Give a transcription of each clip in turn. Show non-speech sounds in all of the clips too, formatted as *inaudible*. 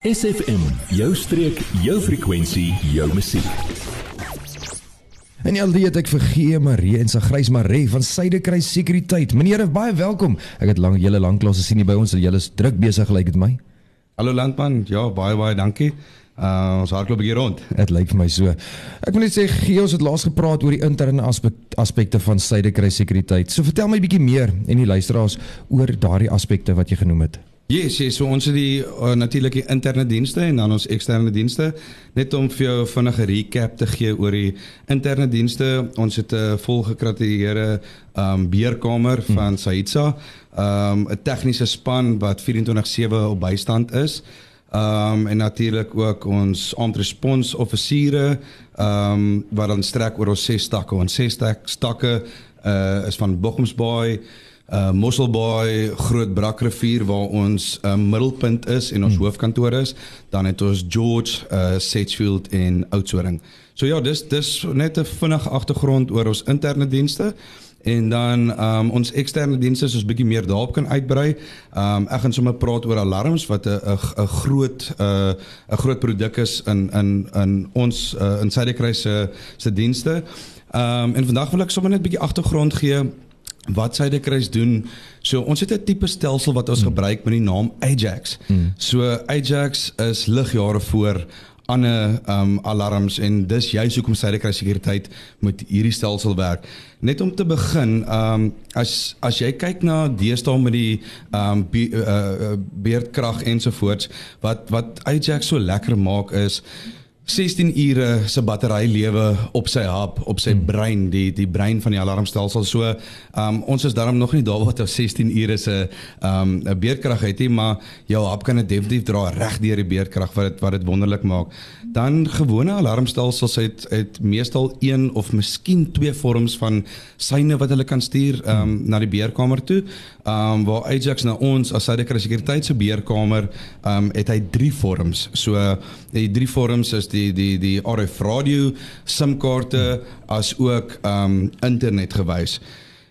SFM, jou streek, jou frekwensie, jou musiek. En ja, dit ek vergeet Marie en sy grys Marie van Suidekruis Sekuriteit. Meneer, baie welkom. Ek het lank julle lanklaas gesien hier by ons. Julle is druk besig gelyk like dit my. Hallo landman. Ja, baie baie dankie. Uh ons hardloop hier rond. Dit lyk vir my so. Ek wil net sê gee ons het laas gepraat oor die interne aspekte van Suidekruis Sekuriteit. So vertel my bietjie meer en die luisteraars oor daardie aspekte wat jy genoem het. Yes, yes, so ons het die uh, natuurlike interne dienste en dan ons eksterne dienste. Net om vir jou vinnige recap te gee oor die interne dienste. Ons het 'n volgekratiseerde um beerkamer hmm. van Saitsa. Um 'n tegniese span wat 24/7 op bystand is. Um en natuurlik ook ons armed response offisiere um wat dan strek oor ons ses stakke. Ons ses stakke uh is van Bochumsbaai uh Mosselbaai, Groot Brakrivier waar ons 'n uh, middelpunt is en ons hmm. hoofkantoor is, dan het ons George, uh Sedgefield en Oudtshoorn. So ja, dis dis net 'n vinnige agtergrond oor ons interne dienste en dan um ons eksterne dienste is ons bietjie meer daarop kan uitbrei. Um ek gaan sommer praat oor alarms wat 'n 'n groot uh 'n groot produk is in in in ons uh, in Suidekruis se se dienste. Um en vandag wil ek sommer net bietjie agtergrond gee wat sy dit kruis doen. So ons het 'n tipe stelsel wat ons mm. gebruik met die naam Ajax. Mm. So Ajax is ligjare voor ander um alarms en dis juist hoekom sy dit kruis sekuriteit met hierdie stelsel werk. Net om te begin, um as as jy kyk na deesdae met die um be, uh, beerdkrag ensovoorts wat wat Ajax so lekker maak is 16 ure se battery lewe op sy hap, op sy hmm. brein, die die brein van die alarmstelsel. So, ehm um, ons is daarom nog nie daar wat 16 ure se ehm um, 'n beerdkrag het nie, maar jou hap kan dit definitief dra reg deur die beerdkrag wat dit wat dit wonderlik maak. Dan gewone alarmstelsels het het meestal een of miskien twee vorms van syne wat hulle kan stuur ehm um, na die beerkamer toe. Ehm um, waar Ajax na ons as sy sekuriteit se beerkamer ehm um, het hy drie vorms. So die drie vorms is die die die die RF radio SIM-kaarte as ook um internet gewys.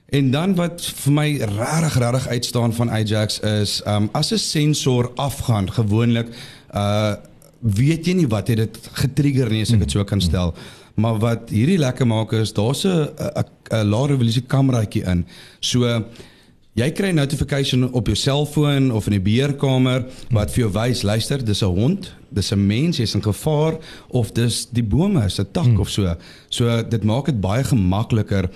En dan wat vir my regtig regtig uitstaan van Ajax is um as 'n sensor afgaan gewoonlik uh weet jy nie wat het dit getrigger nie as ek dit so kan stel. Maar wat hierdie lekker maak is daar's 'n 'n lae resolusie kameraatjie in. So jy kry 'n notification op jou selfoon of in die beheerkamer wat vir jou wys luister dis 'n hond dis 'n mens jy's in gevaar of dis die bome is 'n tak hmm. of so. So dit maak dit baie gemakliker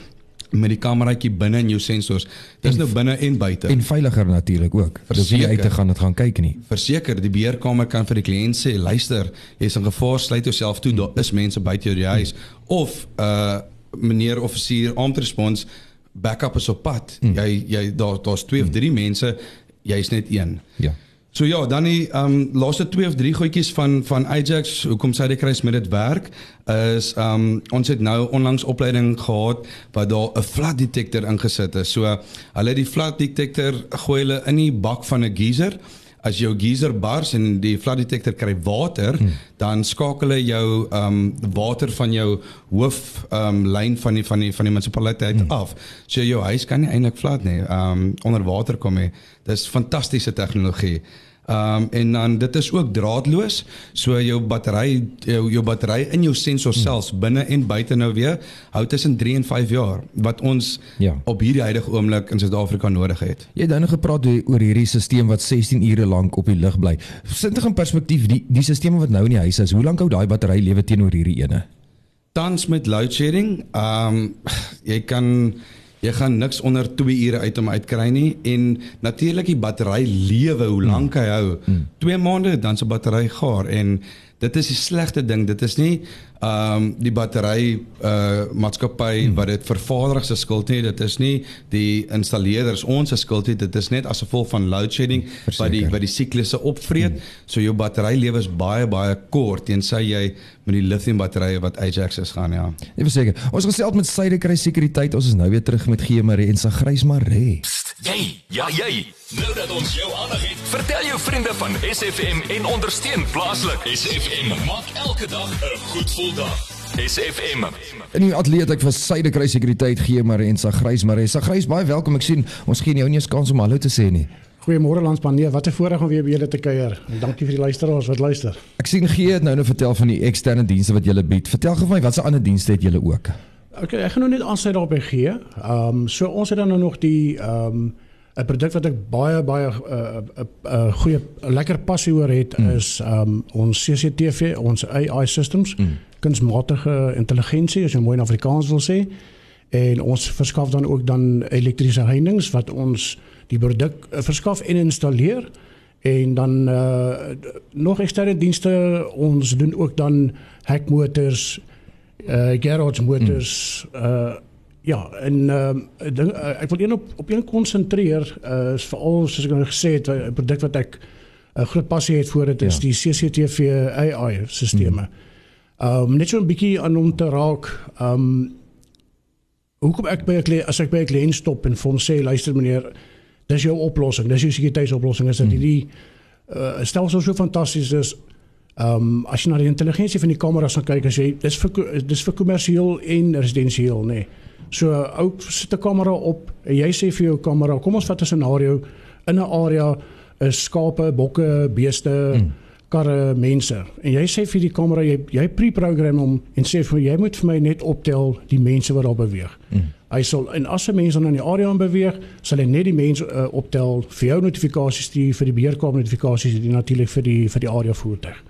met die kameraatjie binne in jou sensors. Dis nou binne en buite. En veiliger natuurlik ook. Dis nie uit te gaan dit gaan kyk nie. Verseker, die beheerkamer kan vir die kliënt sê, luister, jy's in gevaar, sluit jouself toe. Daar is mense buite jou huis hmm. of uh meneer offisier armed response backup is op pad. Hmm. Jy jy daar daar's twee hmm. of drie mense, jy's net een. Ja. So ja, dan die ehm um, laaste 2 of 3 goedjies van van Ajax, hoekom sê hy kry met dit werk is ehm um, ons het nou onlangs opleiding gehad wat daar 'n flood detector ingesit is. So hulle die flood detector gooi hulle in die bak van 'n geyser as jou geyser bars en die flood detector kry water, hmm. dan skakel hy jou ehm um, water van jou hoof ehm um, lyn van die van die van die munisipaliteit hmm. af. So jou huis kan nie eintlik flood nie. Ehm um, onder water kom hy. Dis fantastiese tegnologie. Ehm um, en dan dit is ook draadloos. So jou battery jou, jou battery in jou sensor selfs hmm. binne en buite nou weer hou tussen 3 en 5 jaar wat ons ja. op hierdie huidige oomblik in Suid-Afrika nodig het. Jy het nou gepraat oor hierdie stelsel wat 16 ure lank op die lug bly. Sit dit in perspektief die die stelsel wat nou in die huis is. Hoe lank hou daai battery lewe teenoor hierdie ene? Tans met load shedding, ehm um, jy kan jy gaan niks onder 2 ure uit om uitkry nie en natuurlik die battery lewe hoe lank hy hou 2 mm. maande dan se battery gaar en dit is die slegste ding. Dit is nie ehm um, die battery uh maatskappy hmm. wat dit vervaardig se skuld nie. Dit is nie die installeerders ons se skuld nie. Dit is net as gevolg van load shedding Verseker. wat die wat die siklusse opvreet. Hmm. so jou battery lewe is baie baie kort tensy jy met die lithium batterye wat Ajax is gaan ja. Ek verseker ons gesels met Syde kry sekuriteit. Ons is nou weer terug met Gemare en sa grys mare jy ja jy nou dat ons jou aandag het vertel jou vriende van SFM en ondersteun plaaslik SFM maak elke dag 'n goed gevoel dag. SFM. In die atleet ek vir syde kry sekuriteit gee maar en sa grys maar sa grys baie welkom ek sien ons gee jou nie eens kans om hallo te sê nie. Goeiemôre landspan. Nee, wat 'n voorreg om weer by julle te kuier. En dankie vir die luisteraars wat luister. Ek sien gee het nou nou vertel van die eksterne dienste wat julle bied. Vertel gou vir my watse ander dienste het julle ook? Okay, ek gaan nou net aansluit daarop gee. Ehm um, so ons het dan nou nog die ehm um, 'n produk wat ek baie baie 'n uh, 'n uh, uh, goeie lekker passie oor het mm. is um, ons CCTV, ons AI systems, mm. kunsmatige intelligensie as jy mooi in Afrikaans wil sê. En ons verskaf dan ook dan elektriese heininge wat ons die produk verskaf en installeer en dan uh, nog eksterne dienste ons doen ook dan hekmotors uh garage motors mm. uh ja en uh, ek wil een op op een konsentreer uh is veral soos ek nou gesê het 'n produk wat ek 'n uh, groot passie het vir dit is ja. die CCTV AI stelsels. Ehm um, net so 'n bietjie aan om te raak. Ehm um, hoekom ek by 'n as ek by 'n kliënt stop en vir hom sê luister meneer, dis jou oplossing, dis jou sekuriteitsoplossing is dat mm. hierdie uh, stelsel so fantasties is. Ehm um, as jy na die intelligensie van die kameras kyk as jy dis vir dis vir kommersieel en residensieel nê. Nee. So ou sit 'n kamera op en jy sê vir jou kamera, kom ons vat 'n scenario in 'n area is skape, bokke, beeste, hmm. karre, mense. En jy sê vir die kamera jy jy pre-program hom en sê vir jy moet vir my net optel die mense wat daar beweeg. Hmm. Hy sal en as 'n mens dan in die area beweeg, sal hy net die mense uh, optel vir jou notifikasies stuur vir die beheerkamer notifikasies en natuurlik vir die vir die area voertuig.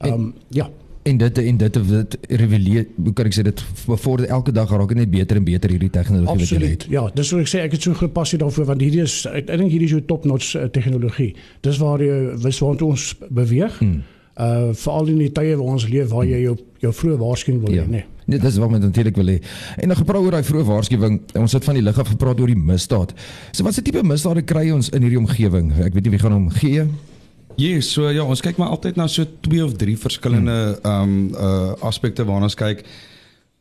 Ehm um, ja en dit en dit dit reveleer hoe kan ek sê dit bevorder elke dag raak dit net beter en beter hierdie tegnologie wat jy het. Ja, dis wat ek sê ek het so gepassie daarvoor want hierdie is ek, ek dink hierdie is so top notch uh, tegnologie. Dis waar jy wys waar ons beweeg. Hmm. Uh veral in die tye waar ons leef waar jy jou jou vroeë waarskuwing wil ja. hê, nee. Nee, dis wat met natuurlik wil hê. En dan gepraat oor daai vroeë waarskuwing. Ons het van die lig af gepraat oor die misdaad. So wat se tipe misdade kry ons in hierdie omgewing? Ek weet nie wie gaan hom gee Ja, yes, so ja, ons kyk maar altyd na so twee of drie verskillende ehm um, uh aspekte waarna ons kyk.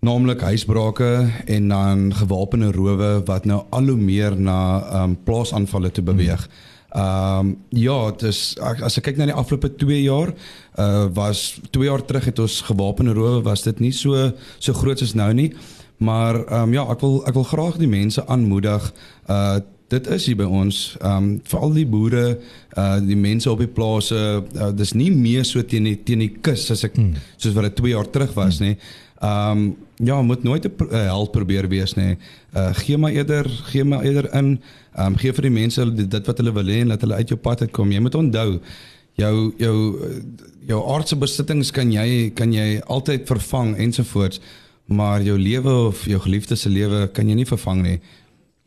Naamlik huisbrake en dan gewapende rowe wat nou al hoe meer na ehm um, plaasaanvalle toe beweeg. Ehm um, ja, dis as ek kyk na die afgelope 2 jaar, uh was 2 jaar terug het ons gewapende rowe was dit nie so so groot as nou nie. Maar ehm um, ja, ek wil ek wil graag die mense aanmoedig uh dit is hier by ons ehm um, vir al die boere uh die mense op die plase uh, dis nie meer so teen die teen die kus as ek hmm. soos wat dit 2 jaar terug was hmm. nê. Ehm um, ja, moet nooit 'n uh, held probeer wees nê. Uh gee maar eerder gee maar eerder in. Ehm um, gee vir die mense dit wat hulle wil hê en laat hulle uit jou pad uitkom. Jy moet onthou jou jou jou aardse besittings kan jy kan jy altyd vervang ensovoorts maar jou lewe of jou geliefde se lewe kan jy nie vervang nie.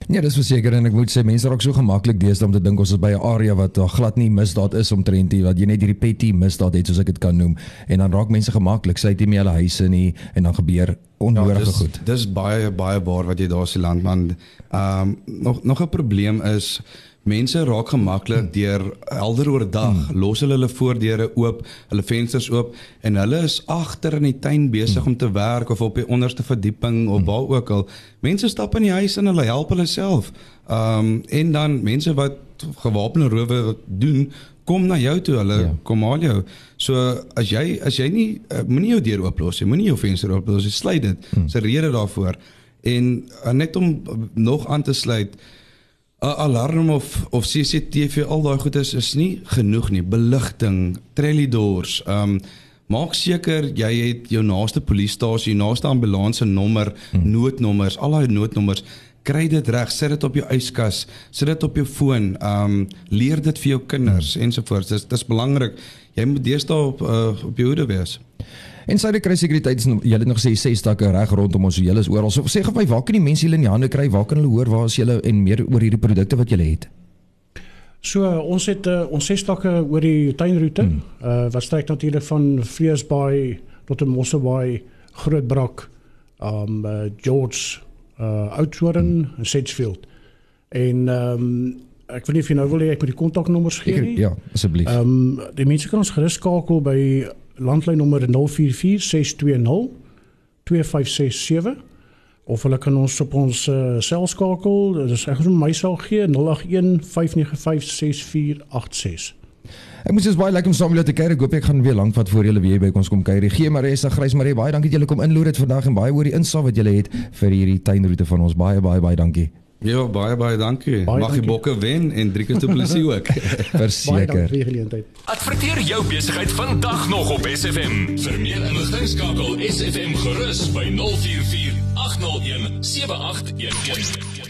Ja, dis verseker en ek moet sê mense raak so gemaklik deesdae om te dink ons is by 'n area wat daar glad nie misdaad is omtrent nie, wat jy net hierdie petty misdaad het soos ek dit kan noem en dan raak mense gemaklik, sy het nie meer hulle huise nie en dan gebeur onnodige ja, goed. Dis baie baie waar wat jy daar sien landman. Ehm um, nog nog 'n probleem is Mense raak gemaklik deur helder oor dag, hmm. los hulle hulle voordeure oop, hulle vensters oop en hulle is agter in die tuin besig hmm. om te werk of op die onderste verdieping of hmm. waar ook al. Mense stap in die huis en hulle help hulle self. Um en dan mense wat gewapende rowe doen, kom na jou toe, hulle ja. kom haal jou. So as jy as jy nie uh, moenie jou deur ooplos nie, moenie jou venster ooplos nie, sluit dit. Hmm. Dis 'n rede daarvoor. En uh, net om nog aan te sluit 'n alarm of of CCTV al daai goed is is nie genoeg nie. Beligting, trellidors, ehm um, maak seker jy het jou naaste polisiestasie, naaste ambulans se nommer, hmm. noodnommers, al daai noodnommers kry dit reg, sit dit op jou yskas, sit dit op jou foon, ehm um, leer dit vir jou kinders hmm. ensovoorts. Dis dis belangrik. Jy moet deesdae op uh, op jou hoede wees. En sy kry sekuriteit is julle het nog gesê ses takke reg rondom ons julle is oral. So sê gou my waar kan die mense julle in die hande kry? Waar kan hulle hoor waar is julle en meer oor hierdie produkte wat julle het? So ons het uh, ons ses takke oor die tuinroete. Hmm. Uh wat strek natuurlik van Vreesbaai tot in Mosselbaai, Grootbrak, um uh, George uh Oudtshoorn hmm. en Sedgefield. En um ek weet nie of jy nou wil hê ek moet die kontaknommers gee nie. Ja, asseblief. Um die mense kan ons gerus skakel by landlynnommer 044620 2567 of hulle kan ons op ons uh, selskakel dis ek gaan my sal gee 081 595 6486 Ek moet sê baie lekker om saam julle te kuier. Ek hoop ek gaan weer lank vat voor julle weer by ons kom kuier. Gee Marisa Grys Marie, baie dankie dat julle kom inloer het vandag en baie oor die insaag wat julle het vir hierdie tuinroete van ons. Baie baie baie dankie. Ja, baie baie dankie. Baie Mag die bokke wen en drie keer te plesie ook. *laughs* *laughs* Baie Verseker. dankie vir die geleentheid. Adverteer jou besigheid vandag nog op SFM. Vir meer inligting skakel SFM gerus by 044 801 7811.